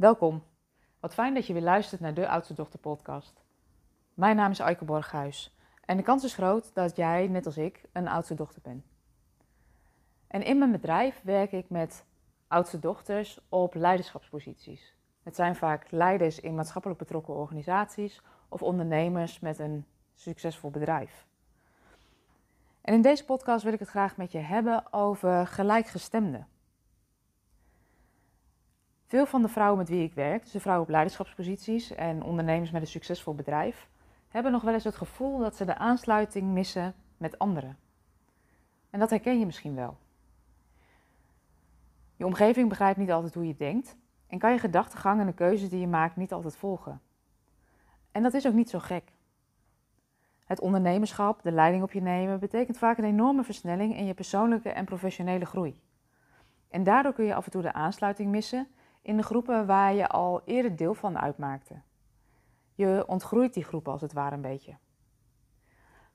Welkom. Wat fijn dat je weer luistert naar de Oudste Dochter podcast. Mijn naam is Aike Borghuis en de kans is groot dat jij, net als ik, een oudste dochter bent. En in mijn bedrijf werk ik met oudste dochters op leiderschapsposities. Het zijn vaak leiders in maatschappelijk betrokken organisaties of ondernemers met een succesvol bedrijf. En in deze podcast wil ik het graag met je hebben over gelijkgestemden. Veel van de vrouwen met wie ik werk, dus de vrouwen op leiderschapsposities en ondernemers met een succesvol bedrijf, hebben nog wel eens het gevoel dat ze de aansluiting missen met anderen. En dat herken je misschien wel. Je omgeving begrijpt niet altijd hoe je denkt en kan je gedachtegang en de keuzes die je maakt niet altijd volgen. En dat is ook niet zo gek. Het ondernemerschap, de leiding op je nemen, betekent vaak een enorme versnelling in je persoonlijke en professionele groei. En daardoor kun je af en toe de aansluiting missen in de groepen waar je al eerder deel van uitmaakte. Je ontgroeit die groepen als het ware een beetje.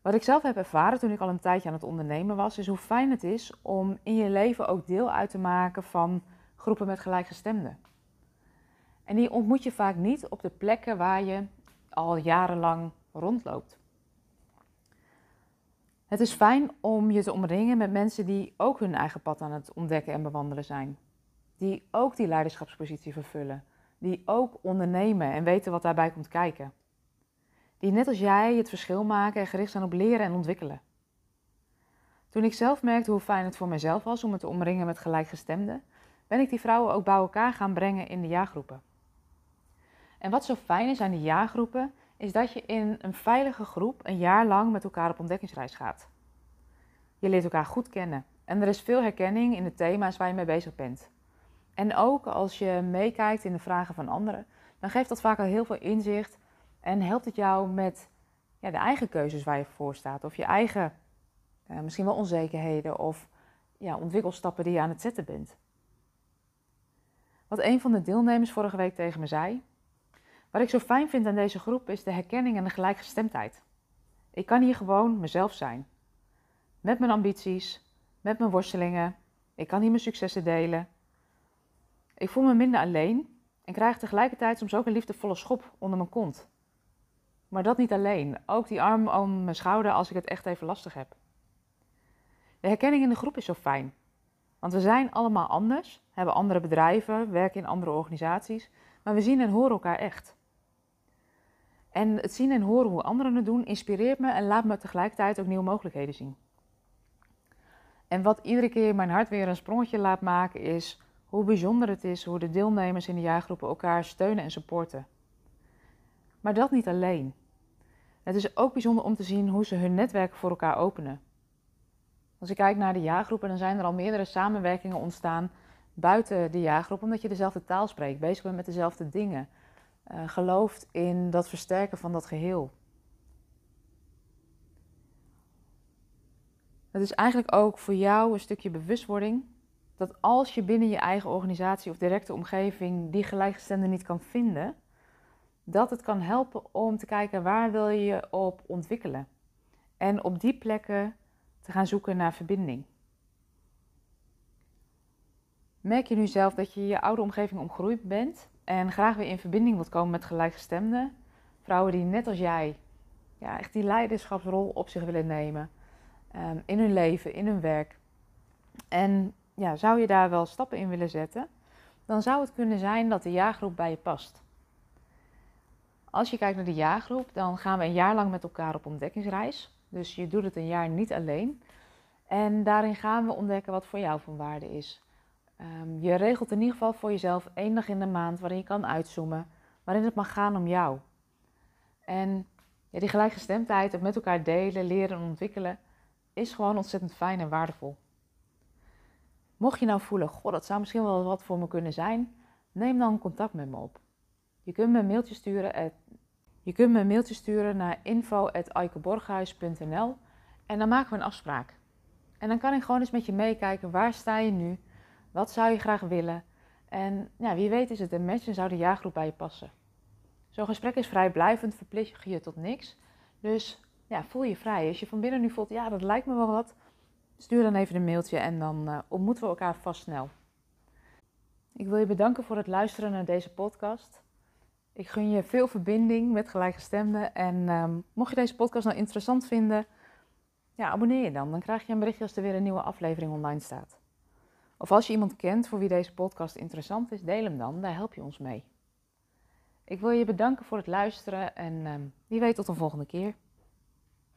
Wat ik zelf heb ervaren toen ik al een tijdje aan het ondernemen was, is hoe fijn het is om in je leven ook deel uit te maken van groepen met gelijkgestemden. En die ontmoet je vaak niet op de plekken waar je al jarenlang rondloopt. Het is fijn om je te omringen met mensen die ook hun eigen pad aan het ontdekken en bewandelen zijn. Die ook die leiderschapspositie vervullen. Die ook ondernemen en weten wat daarbij komt kijken. Die net als jij het verschil maken en gericht zijn op leren en ontwikkelen. Toen ik zelf merkte hoe fijn het voor mezelf was om me te omringen met gelijkgestemden, ben ik die vrouwen ook bij elkaar gaan brengen in de jaargroepen. En wat zo fijn is aan die jaargroepen, is dat je in een veilige groep een jaar lang met elkaar op ontdekkingsreis gaat. Je leert elkaar goed kennen en er is veel herkenning in de thema's waar je mee bezig bent. En ook als je meekijkt in de vragen van anderen, dan geeft dat vaak al heel veel inzicht en helpt het jou met ja, de eigen keuzes waar je voor staat. Of je eigen uh, misschien wel onzekerheden of ja, ontwikkelstappen die je aan het zetten bent. Wat een van de deelnemers vorige week tegen me zei, wat ik zo fijn vind aan deze groep is de herkenning en de gelijkgestemdheid. Ik kan hier gewoon mezelf zijn. Met mijn ambities, met mijn worstelingen. Ik kan hier mijn successen delen. Ik voel me minder alleen en krijg tegelijkertijd soms ook een liefdevolle schop onder mijn kont. Maar dat niet alleen, ook die arm om mijn schouder als ik het echt even lastig heb. De herkenning in de groep is zo fijn. Want we zijn allemaal anders, hebben andere bedrijven, werken in andere organisaties, maar we zien en horen elkaar echt. En het zien en horen hoe anderen het doen inspireert me en laat me tegelijkertijd ook nieuwe mogelijkheden zien. En wat iedere keer mijn hart weer een sprongetje laat maken is hoe bijzonder het is hoe de deelnemers in de jaargroepen elkaar steunen en supporten. Maar dat niet alleen. Het is ook bijzonder om te zien hoe ze hun netwerk voor elkaar openen. Als ik kijk naar de jaargroepen, dan zijn er al meerdere samenwerkingen ontstaan buiten de jaargroep, omdat je dezelfde taal spreekt, bezig bent met dezelfde dingen, uh, gelooft in dat versterken van dat geheel. Het is eigenlijk ook voor jou een stukje bewustwording dat als je binnen je eigen organisatie of directe omgeving die gelijkgestemde niet kan vinden, dat het kan helpen om te kijken waar wil je je op ontwikkelen. En op die plekken te gaan zoeken naar verbinding. Merk je nu zelf dat je je oude omgeving omgroeid bent en graag weer in verbinding wilt komen met gelijkgestemden? Vrouwen die net als jij ja, echt die leiderschapsrol op zich willen nemen um, in hun leven, in hun werk. En ja, zou je daar wel stappen in willen zetten? Dan zou het kunnen zijn dat de jaargroep bij je past. Als je kijkt naar de jaargroep, dan gaan we een jaar lang met elkaar op ontdekkingsreis. Dus je doet het een jaar niet alleen. En daarin gaan we ontdekken wat voor jou van waarde is. Um, je regelt in ieder geval voor jezelf één dag in de maand waarin je kan uitzoomen, waarin het mag gaan om jou. En ja, die gelijkgestemdheid, het met elkaar delen, leren en ontwikkelen, is gewoon ontzettend fijn en waardevol. Mocht je nou voelen, goh, dat zou misschien wel wat voor me kunnen zijn, neem dan contact met me op. Je kunt me een mailtje sturen, je kunt me een mailtje sturen naar info.aikeborghuis.nl en dan maken we een afspraak. En dan kan ik gewoon eens met je meekijken, waar sta je nu? Wat zou je graag willen? En ja, wie weet is het een match en zou de jaargroep bij je passen. Zo'n gesprek is vrijblijvend, verplicht je tot niks. Dus ja, voel je vrij. Als je van binnen nu voelt, ja, dat lijkt me wel wat, stuur dan even een mailtje en dan uh, ontmoeten we elkaar vast snel. Ik wil je bedanken voor het luisteren naar deze podcast. Ik gun je veel verbinding met gelijkgestemden. En um, mocht je deze podcast nou interessant vinden, ja, abonneer je dan. Dan krijg je een berichtje als er weer een nieuwe aflevering online staat. Of als je iemand kent voor wie deze podcast interessant is, deel hem dan. Daar help je ons mee. Ik wil je bedanken voor het luisteren en um, wie weet tot een volgende keer.